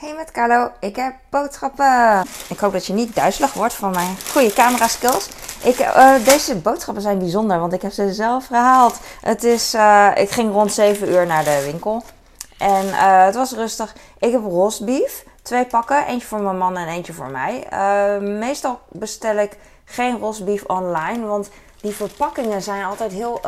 Hey met Carlo, ik heb boodschappen. Ik hoop dat je niet duizelig wordt van mijn goede camera skills. Ik, eh, deze boodschappen zijn bijzonder, want ik heb ze zelf gehaald. Het is, eh, ik ging rond 7 uur naar de winkel. En eh, het was rustig. Ik heb rostbeef, twee pakken. Eentje voor mijn man en eentje voor mij. meestal bestel ik geen rostbeef online, want die verpakkingen zijn altijd heel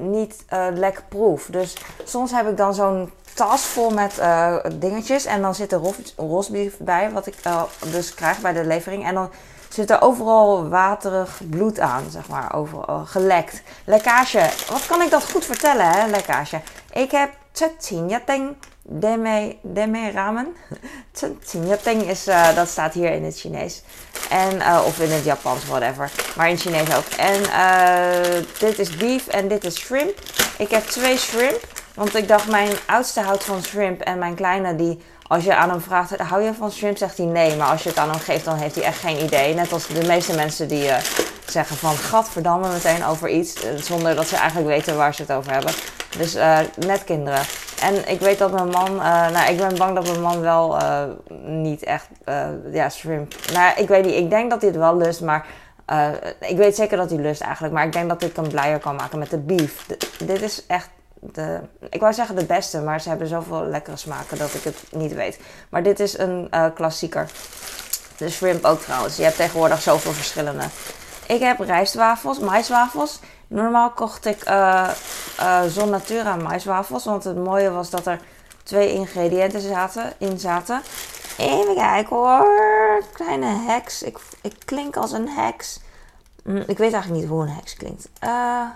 niet lekproef. Dus soms heb ik dan zo'n tas vol met uh, dingetjes. En dan zit er rosbief bij, wat ik uh, dus krijg bij de levering. En dan zit er overal waterig bloed aan, zeg maar. Overal gelekt. Lekkage. Wat kan ik dat goed vertellen, hè? Lekkage. Ik heb tsetsinjateng deme, deme ramen. is, uh, dat staat hier in het Chinees. En, of in het Japans, whatever. Maar in Chinees ook. En dit is beef en dit is shrimp. Ik heb twee shrimp. Want ik dacht, mijn oudste houdt van shrimp en mijn kleine die, als je aan hem vraagt, hou je van shrimp? Zegt hij nee. Maar als je het aan hem geeft, dan heeft hij echt geen idee. Net als de meeste mensen die uh, zeggen van, gadverdamme meteen over iets, eh, zonder dat ze eigenlijk weten waar ze het over hebben. Dus uh, net kinderen. En ik weet dat mijn man, nou ik ben bang dat mijn man wel niet echt, ja shrimp. Nou ik weet niet, ik denk dat hij het wel lust, maar... ik weet zeker dat hij lust eigenlijk, maar ik denk dat ik hem blijer kan maken met de beef. dit is echt de, ik wou zeggen de beste, maar ze hebben zoveel lekkere smaken dat ik het niet weet. Maar dit is een uh, klassieker. De shrimp ook trouwens. Je hebt tegenwoordig zoveel verschillende. Ik heb rijstwafels, maiswafels. Normaal kocht ik uh, Zon Natura maiswafels. Want het mooie was dat er twee ingrediënten zaten, in zaten. Even kijken hoor. Kleine heks. Ik, ik klink als een heks. Hm, ik weet eigenlijk niet hoe een heks klinkt. Uh,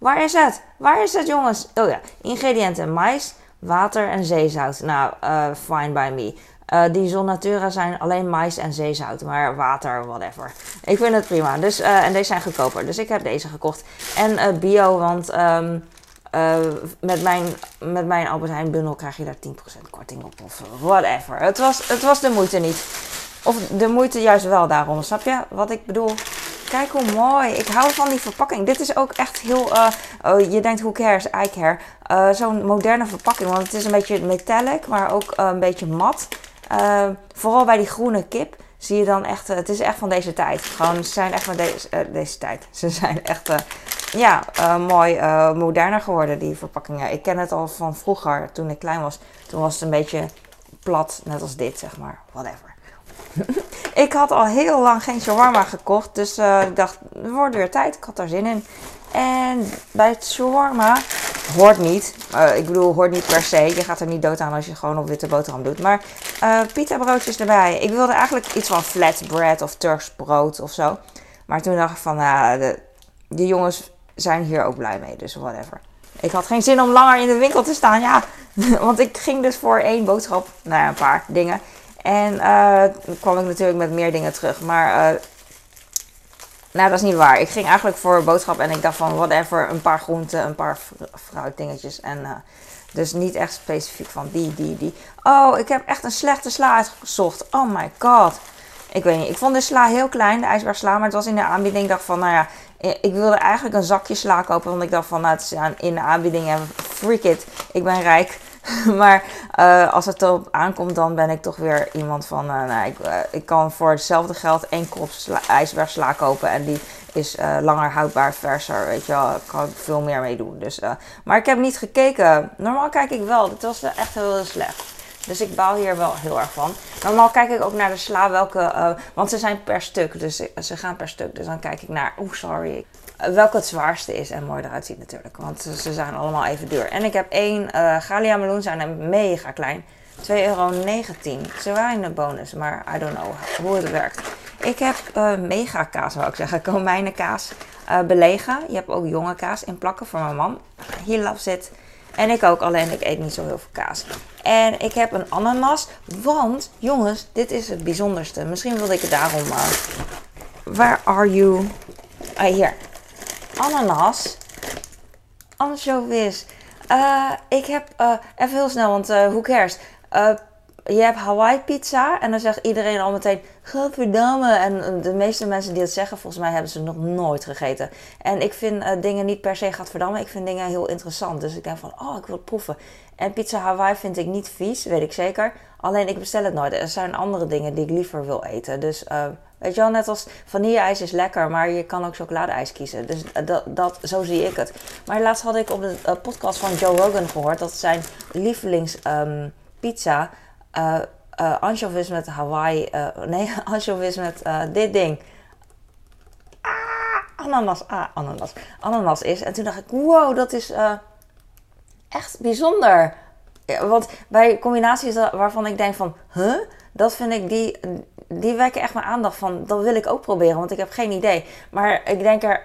Waar is het? Waar is het, jongens? Oh ja, ingrediënten: mais, water en zeezout. Nou, uh, fine by me. Uh, die Zonnatura zijn alleen mais en zeezout, maar water, whatever. Ik vind het prima. Dus, uh, en deze zijn goedkoper, dus ik heb deze gekocht. En bio, want um, met, mijn, met mijn Albert Heijn krijg je daar 10% korting op of whatever. Het was, het was de moeite niet. Of de moeite juist wel daarom, snap je wat ik bedoel? Kijk hoe mooi. Ik hou van die verpakking. Dit is ook echt heel. Uh, oh, je denkt, who cares? I care. Uh, Zo'n moderne verpakking. Want het is een beetje metallic, maar ook uh, een beetje mat. vooral bij die groene kip zie je dan echt. het is echt van deze tijd. Gewoon, ze zijn echt van deze, deze tijd. Ze zijn echt. ja, mooi moderner geworden, die verpakkingen. Ik ken het al van vroeger, toen ik klein was. Toen was het een beetje plat, net als dit, zeg maar. Whatever. ik had al heel lang geen shawarma gekocht. Dus uh, ik dacht, het wordt weer tijd. Ik had daar zin in. En bij het shawarma hoort niet. Uh, ik bedoel, hoort niet per se. Je gaat er niet dood aan als je gewoon op witte boterham doet. Maar uh, pita broodjes erbij. Ik wilde eigenlijk iets van flatbread of Turks brood of zo. Maar toen dacht ik van, nou, de, die jongens zijn hier ook blij mee. Dus whatever. Ik had geen zin om langer in de winkel te staan. Ja, want ik ging dus voor één boodschap. Nou een paar dingen. En uh, kwam ik natuurlijk met meer dingen terug. Maar uh, nou, dat is niet waar. Ik ging eigenlijk voor boodschap en ik dacht van whatever, een paar groenten, een paar fruitdingetjes. En uh, dus niet echt specifiek van die, die, die. Oh, ik heb echt een slechte sla uitgezocht. Oh my god. Ik weet niet. Ik vond de sla heel klein, de ijsbergsla. Maar het was in de aanbieding. Ik dacht van, nou ja, ik wilde eigenlijk een zakje sla kopen. Want ik dacht van, nou, het is in de aanbieding. En freak it. Ik ben rijk. maar uh, als het erop aankomt, dan ben ik toch weer iemand van. Uh, nou, ik, uh, ik, kan voor hetzelfde geld één kop ijsbergsla kopen. En die is langer houdbaar, verser. Weet je wel, ik kan veel meer mee doen. Dus, maar ik heb niet gekeken. Normaal kijk ik wel. Dit was echt heel, heel slecht. Dus ik baal hier wel heel erg van. Normaal kijk ik ook naar de sla welke. want ze zijn per stuk. Dus ze gaan per stuk. Dus dan kijk ik naar. Oeh, sorry welke het zwaarste is en mooi eruit ziet natuurlijk. Want ze zijn allemaal even duur. En ik heb één uh, Galia meloen, zijn mega klein. 2,19 euro. Ze waren de bonus, maar I don't know hoe het werkt. Ik heb uh, mega kaas, zou ik zeggen. Komijnenkaas uh, belegen. Je hebt ook jonge kaas in plakken voor mijn man. He loves it. En ik ook, alleen ik eet niet zo heel veel kaas. En ik heb een ananas, want jongens, dit is het bijzonderste. Misschien wilde ik het daarom... Uh, where are you? Hier ananas, anchovies. Uh, ik heb, uh, even heel snel, want uh, who cares? je hebt Hawaii pizza en dan zegt iedereen al meteen, godverdamme. En de meeste mensen die het zeggen, volgens mij hebben ze nog nooit gegeten. En ik vind dingen niet per se godverdamme, ik vind dingen heel interessant. Dus ik denk van, oh, ik wil het proeven. En pizza Hawaii vind ik niet vies, weet ik zeker. Alleen ik bestel het nooit. Er zijn andere dingen die ik liever wil eten. Dus weet je wel, net als vanilleijs is lekker, maar je kan ook chocoladeijs kiezen. Dus dat, dat, zo zie ik het. Maar laatst had ik op de uh, podcast van Joe Rogan gehoord dat zijn lievelings um, pizza uh, anchovies met Hawaii. nee, anchovies met dit ding. Ah, ananas. Ah, ananas. Ananas is. En toen dacht ik, wow, dat is echt bijzonder. Want bij combinaties waarvan ik denk van, huh? Dat vind ik, die, die wekken echt mijn aandacht van, dat wil ik ook proberen, want ik heb geen idee. Maar ik denk er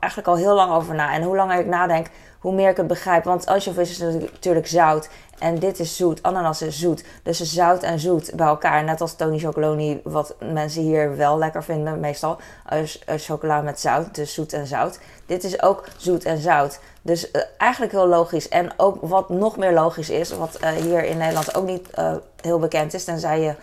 eigenlijk al heel lang over na. En hoe langer ik nadenk, hoe meer ik het begrijp. Want anchovies is natuurlijk zout. En dit is zoet. Ananas is zoet. Dus zout en zoet bij elkaar. Net als Tony Chocoloni, wat mensen hier wel lekker vinden meestal. Uh, chocola met zout, dus zoet en zout. Dit is ook zoet en zout. Dus uh, eigenlijk heel logisch. En ook wat nog meer logisch is, wat uh, hier in Nederland ook niet heel bekend is. Tenzij je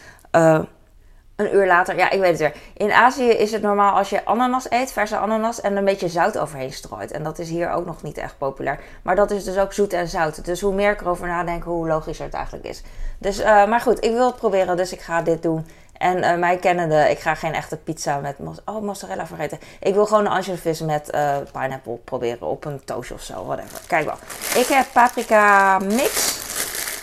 een uur later, ja, ik weet het weer. In Azië is het normaal als je ananas eet, verse ananas, en een beetje zout overheen strooit. En dat is hier ook nog niet echt populair. Maar dat is dus ook zoet en zout. Dus hoe meer ik erover nadenk, hoe logischer het eigenlijk is. Dus, uh, maar goed, ik wil het proberen, dus ik ga dit doen. En uh, mij kennende, ik ga geen echte pizza met oh, mozzarella vergeten. Ik wil gewoon een anchovies met uh, pineapple proberen op een toast of zo, whatever. Kijk wel. Ik heb paprika mix.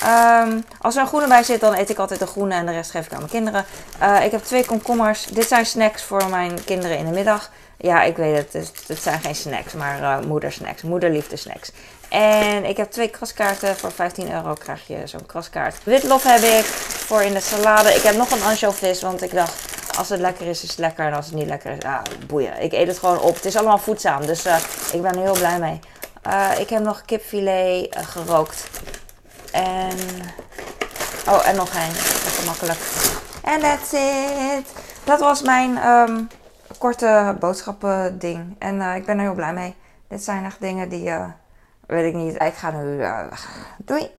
Um, als er een groene bij zit, dan eet ik altijd de groene en de rest geef ik aan mijn kinderen. Uh, ik heb twee komkommers. Dit zijn snacks voor mijn kinderen in de middag. Ja, ik weet het. Het, het zijn geen snacks, maar uh, moedersnacks. Moederliefde snacks. En ik heb twee kraskaarten. Voor 15 euro krijg je zo'n kraskaart. Witlof heb ik voor in de salade. Ik heb nog een anchovis, want ik dacht... Als het lekker is, is het lekker. En als het niet lekker is, boeien. Ik eet het gewoon op. Het is allemaal voedzaam, dus uh, ik ben er heel blij mee. ik heb nog kipfilet gerookt. En. Oh, en nog één. Dat makkelijk. En that's it. Dat was mijn um, korte boodschappen ding. En uh, ik ben er heel blij mee. Dit zijn echt dingen die. Uh, weet ik niet. Ik ga nu. Uh, doei.